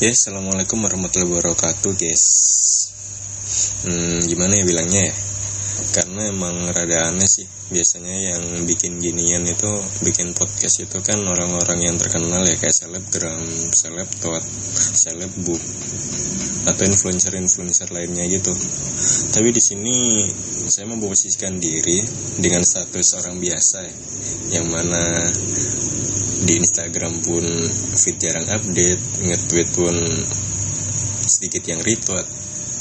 Ya, assalamualaikum warahmatullahi wabarakatuh, guys. Hmm, gimana ya bilangnya ya? Karena emang rada aneh sih. Biasanya yang bikin ginian itu, bikin podcast itu kan orang-orang yang terkenal ya kayak selebgram, seleb tot, seleb book, atau influencer-influencer lainnya gitu. Tapi di sini saya memposisikan diri dengan status orang biasa ya, yang mana di Instagram pun feed jarang update nge-tweet pun sedikit yang retweet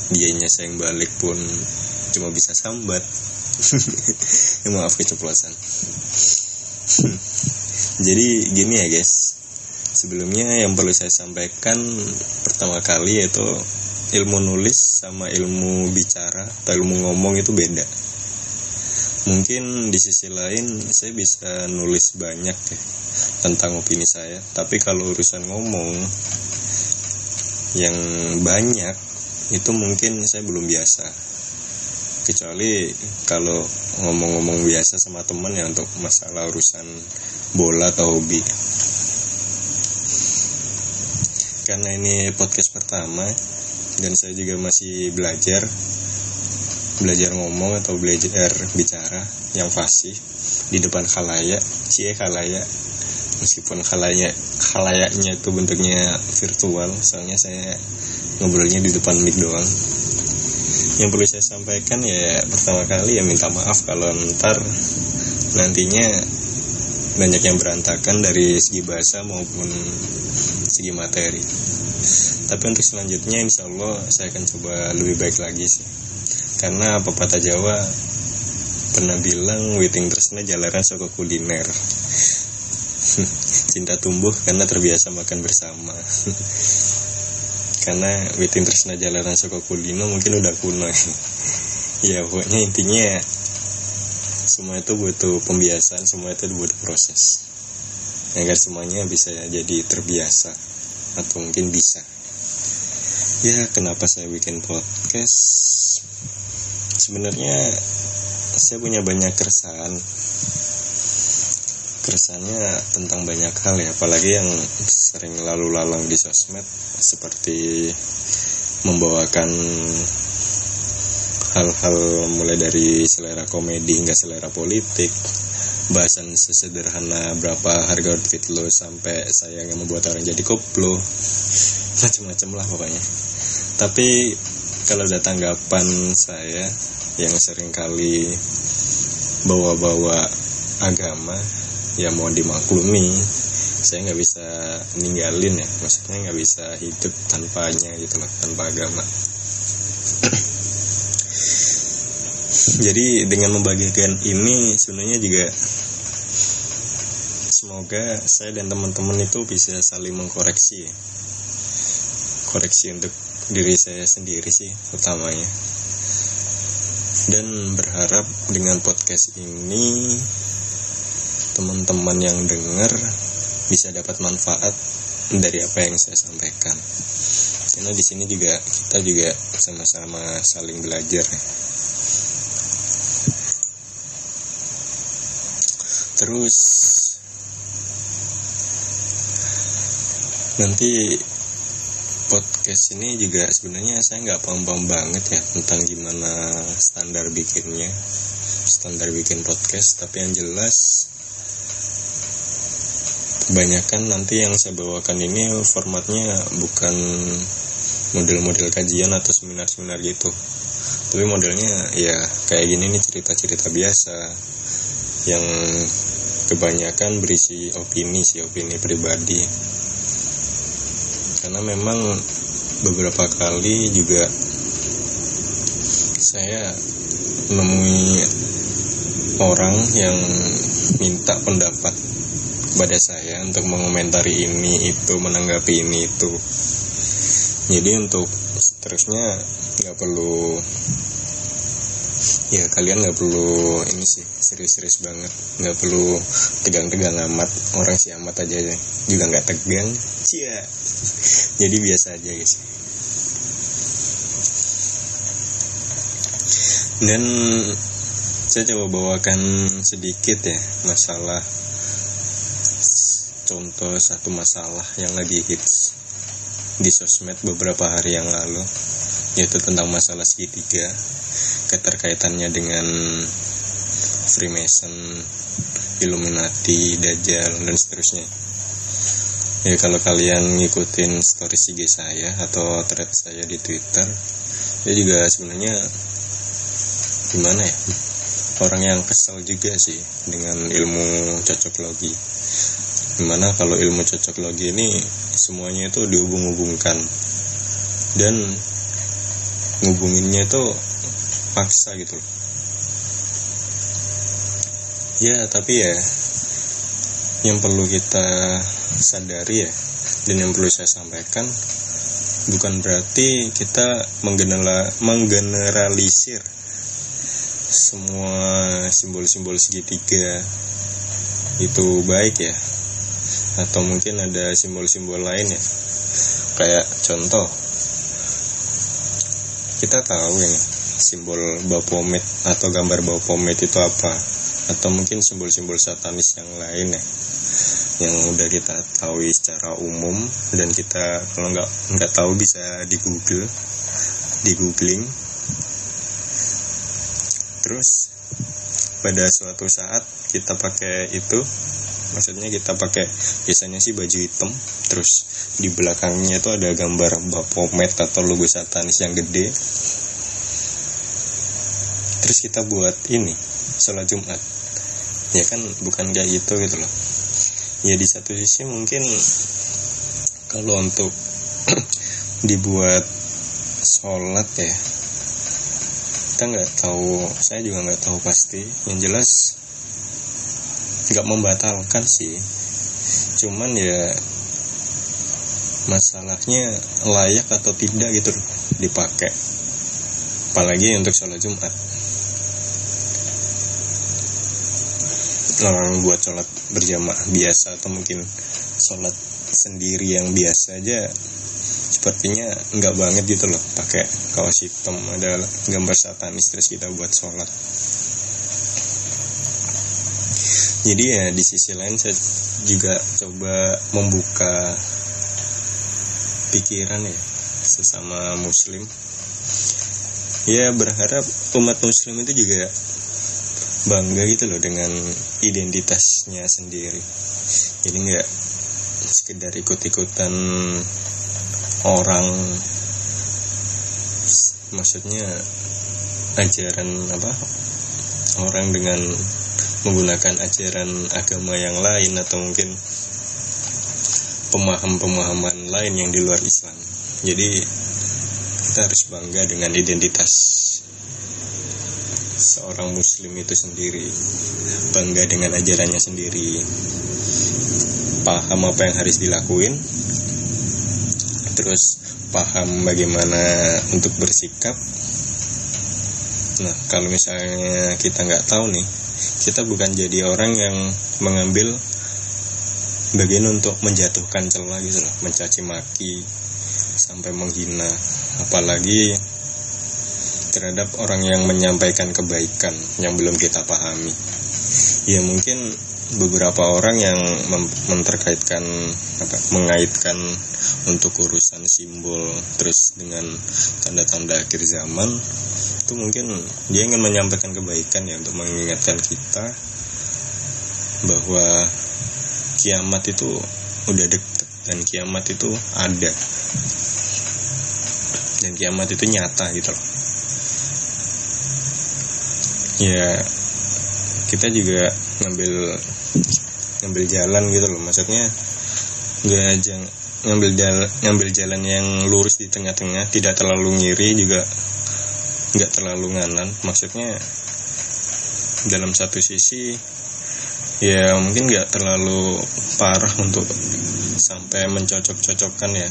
dianya sayang balik pun cuma bisa sambat. Ya, maaf keceplosan. Jadi gini ya guys. Sebelumnya yang perlu saya sampaikan pertama kali yaitu ilmu nulis sama ilmu bicara atau ilmu ngomong itu beda. Mungkin di sisi lain saya bisa nulis banyak ya tentang opini saya. Tapi kalau urusan ngomong yang banyak itu mungkin saya belum biasa. Kecuali kalau ngomong-ngomong biasa sama teman ya untuk masalah urusan bola atau hobi. Karena ini podcast pertama dan saya juga masih belajar belajar ngomong atau belajar bicara yang fasih di depan khalayak cie khalayak meskipun khalayak khalayaknya itu bentuknya virtual soalnya saya ngobrolnya di depan mic doang. Yang perlu saya sampaikan ya pertama kali ya minta maaf kalau ntar nantinya banyak yang berantakan dari segi bahasa maupun segi materi. Tapi untuk selanjutnya insya Allah saya akan coba lebih baik lagi sih. Karena pepatah Jawa pernah bilang witing tresna jalaran soko kuliner cinta tumbuh karena terbiasa makan bersama. Karena witing tresna jalaran soko kulino mungkin udah kuno. Ya pokoknya intinya semua itu butuh pembiasaan semua itu butuh proses. Agar semuanya bisa jadi terbiasa atau mungkin bisa. Ya kenapa saya bikin podcast? Sebenarnya saya punya banyak keresahan keresahannya tentang banyak hal ya apalagi yang sering lalu lalang di sosmed seperti membawakan hal-hal mulai dari selera komedi hingga selera politik bahasan sesederhana berapa harga outfit lo sampai yang membuat orang jadi koplo macam-macam lah pokoknya. Tapi kalau ada tanggapan saya yang sering kali bawa-bawa agama ya mau dimaklumi saya nggak bisa ninggalin ya. Maksudnya nggak bisa hidup tanpanya gitu loh tanpa agama. Jadi dengan membagikan ini sebenarnya juga semoga saya dan teman-teman itu bisa saling mengkoreksi ya. koreksi untuk diri saya sendiri sih utamanya. Dan berharap dengan podcast ini teman-teman yang dengar bisa dapat manfaat dari apa yang saya sampaikan karena di sini juga kita juga sama-sama saling belajar ya. terus nanti podcast ini juga sebenarnya saya nggak paham-paham banget ya tentang gimana standar bikinnya standar bikin podcast tapi yang jelas kebanyakan nanti yang saya bawakan ini formatnya bukan model-model kajian atau seminar-seminar gitu. Tapi modelnya ya kayak gini nih cerita-cerita biasa yang kebanyakan berisi opini sih opini pribadi. Karena memang beberapa kali juga saya menemui orang yang minta pendapat kepada saya untuk mengomentari ini itu menanggapi ini itu. Jadi untuk seterusnya nggak perlu ya kalian nggak perlu ini sih serius-serius banget. Nggak perlu tegang-tegang amat orang si amat aja juga nggak tegang. Cia. Jadi biasa aja guys. Dan saya coba bawakan sedikit ya masalah contoh satu masalah yang lagi hits di sosmed beberapa hari yang lalu yaitu tentang masalah segitiga keterkaitannya dengan Freemason, Illuminati, Dajjal dan seterusnya. Ya kalau kalian ngikutin story IG saya atau thread saya di Twitter, ya juga sebenarnya gimana ya orang yang kesal juga sih dengan ilmu cocok logi. Gimana kalau ilmu cocok logi ini semuanya itu dihubung-hubungkan. Dan ngubunginnya itu paksa gitu Ya tapi ya yang perlu kita sadari ya dan yang perlu saya sampaikan bukan berarti kita menggeneralisir semua simbol-simbol segitiga. Itu baik ya. Atau mungkin ada simbol-simbol lain ya. Kayak contoh. Kita tahu ini simbol Baphomet atau gambar Baphomet itu apa. Atau mungkin simbol-simbol satanis yang lain ya. Yang udah kita tahu secara umum dan kita kalau nggak nggak tahu bisa di Google di googling terus pada suatu saat kita pakai itu maksudnya kita pakai biasanya sih baju hitam terus di belakangnya itu ada gambar Baphomet atau logo satanis yang gede. Terus kita buat ini sholat Jumat. Ya kan bukan kayak gitu gitu loh. Ya di satu sisi mungkin kalau untuk dibuat sholat ya kita nggak tahu saya juga nggak tahu pasti. Yang jelas nggak membatalkan sih. Cuman ya masalahnya layak atau tidak gitu dipakai. Apalagi untuk sholat Jumat. Orang buat sholat berjamaah biasa atau mungkin sholat sendiri yang biasa aja sepertinya nggak banget gitu loh pakai kaos hitam ada gambar satanis terus kita buat sholat. Jadi ya di sisi lain saya juga coba membuka pikiran ya sesama muslim. Ya berharap umat muslim itu juga bangga gitu loh dengan identitasnya sendiri. Jadi nggak sekedar ikut-ikutan orang maksudnya ajaran apa orang dengan menggunakan ajaran agama yang lain atau mungkin pemaham-pemahaman lain yang di luar Islam. Jadi kita harus bangga dengan identitas seorang muslim itu sendiri bangga dengan ajarannya sendiri paham apa yang harus dilakuin terus paham bagaimana untuk bersikap. Nah kalau misalnya kita nggak tahu nih kita bukan jadi orang yang mengambil bagian untuk menjatuhkan celah gitu loh mencaci maki sampai menghina. Apalagi terhadap orang yang menyampaikan kebaikan yang belum kita pahami. Ya mungkin beberapa orang yang menterkaitkan apa mengaitkan untuk urusan simbol terus dengan tanda-tanda akhir zaman itu mungkin dia ingin menyampaikan kebaikan ya untuk mengingatkan kita bahwa kiamat itu udah deket dan kiamat itu ada. Dan kiamat itu nyata gitu loh. Ya kita juga ngambil ngambil jalan gitu loh. Maksudnya nggak jangan ngambil jalan ngambil jalan yang lurus di tengah-tengah tidak terlalu ngiri juga nggak terlalu nganan. Maksudnya dalam satu sisi ya mungkin nggak terlalu parah untuk sampai mencocok-cocokkan ya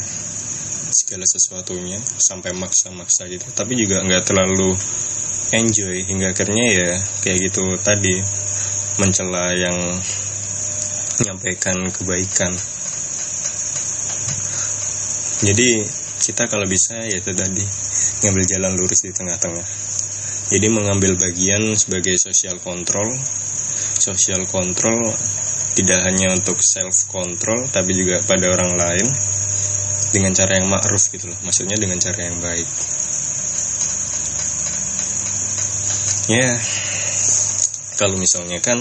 segala sesuatunya sampai maksa-maksa gitu. Tapi juga nggak terlalu enjoy hingga akhirnya ya kayak gitu tadi mencela yang menyampaikan kebaikan. Jadi kita kalau bisa ya itu tadi ngambil jalan lurus di tengah-tengah. Jadi mengambil bagian sebagai social control. Social control tidak hanya untuk self control tapi juga pada orang lain dengan cara yang ma'ruf gitu loh. Maksudnya dengan cara yang baik. Ya kalau misalnya kan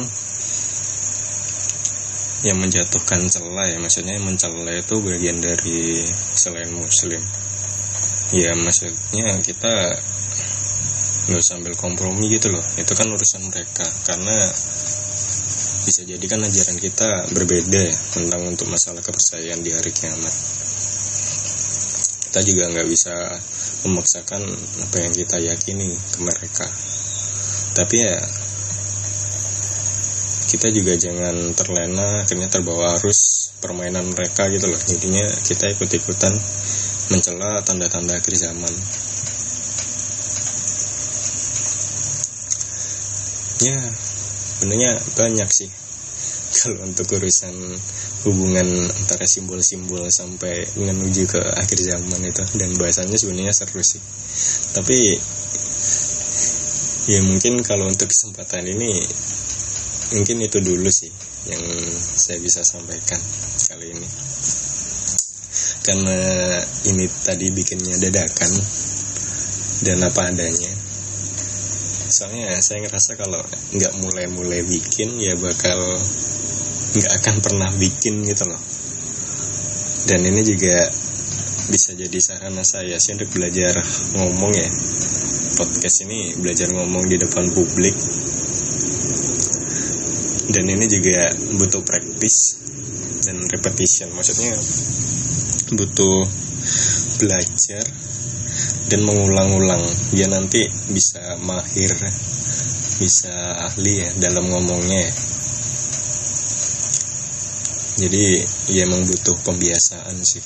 yang menjatuhkan celah ya maksudnya mencela itu bagian dari selain muslim. Ya maksudnya kita nggak sambil kompromi gitu loh. Itu kan urusan mereka. Karena bisa jadi kan ajaran kita berbeda ya tentang untuk masalah kepercayaan di hari kiamat. Kita juga nggak bisa memaksakan apa yang kita yakini ke mereka. Tapi ya kita juga jangan terlena akhirnya terbawa arus permainan mereka gitu loh. Jadinya kita ikut-ikutan mencela tanda-tanda akhir zaman ya sebenarnya banyak sih. Kalau untuk urusan hubungan antara simbol-simbol sampai menuju ke akhir zaman itu. Dan bahasanya sebenarnya seru sih. Tapi ya mungkin kalau untuk kesempatan ini mungkin itu dulu sih yang saya bisa sampaikan kali ini. Karena ini tadi bikinnya dadakan dan apa adanya. Soalnya saya ngerasa kalau nggak mulai-mulai bikin ya bakal nggak akan pernah bikin gitu loh. Dan ini juga bisa jadi sarana saya. Sih untuk belajar ngomong ya. Podcast ini belajar ngomong di depan publik dan ini juga butuh praktis dan repetition. Maksudnya butuh belajar dan mengulang-ulang. Dia nanti bisa mahir bisa ahli ya dalam ngomongnya ya. jadi ya emang butuh pembiasaan sih.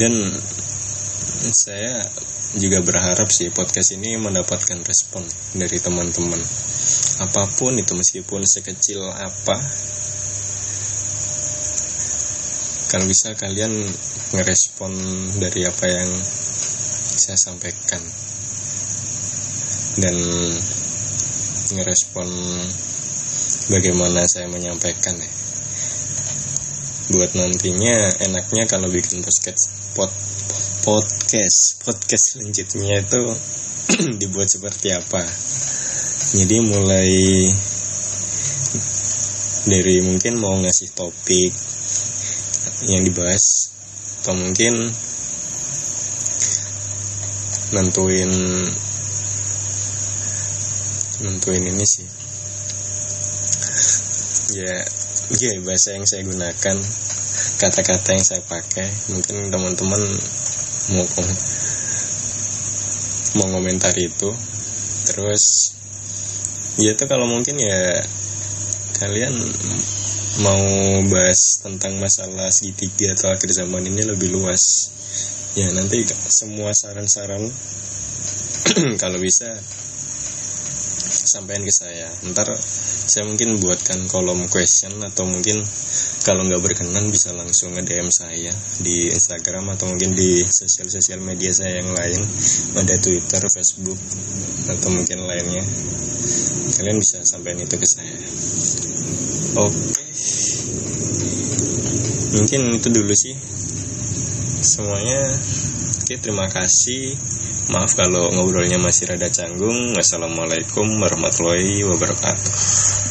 Dan saya juga berharap sih podcast ini mendapatkan respon dari teman-teman apa pun itu meskipun sekecil apa kalau bisa kalian ngerespon dari apa yang saya sampaikan. Dan ngerespon bagaimana saya menyampaikan ya. Buat nantinya enaknya kalau bikin podcast pod, podcast podcast selanjutnya itu dibuat seperti apa jadi mulai dari mungkin mau ngasih topik yang dibahas atau mungkin nentuin nentuin ini sih. Ya ya bahasa yang saya gunakan kata-kata yang saya pakai mungkin teman-teman mau mau komentar itu. Terus ya itu kalau mungkin ya kalian mau bahas tentang masalah segitiga atau akhir zaman ini lebih luas. Ya nanti semua saran-saran kalau bisa sampaikan ke saya. Ntar saya mungkin buatkan kolom question atau mungkin kalau nggak berkenan bisa langsung nge DM saya di Instagram atau mungkin di sosial-sosial media saya yang lain. Ada Twitter, Facebook atau mungkin lainnya kalian bisa sampaikan itu ke saya. Oke. Mungkin itu dulu sih. Semuanya. Oke terima kasih. Maaf kalau ngobrolnya masih rada canggung. Wassalamualaikum warahmatullahi wabarakatuh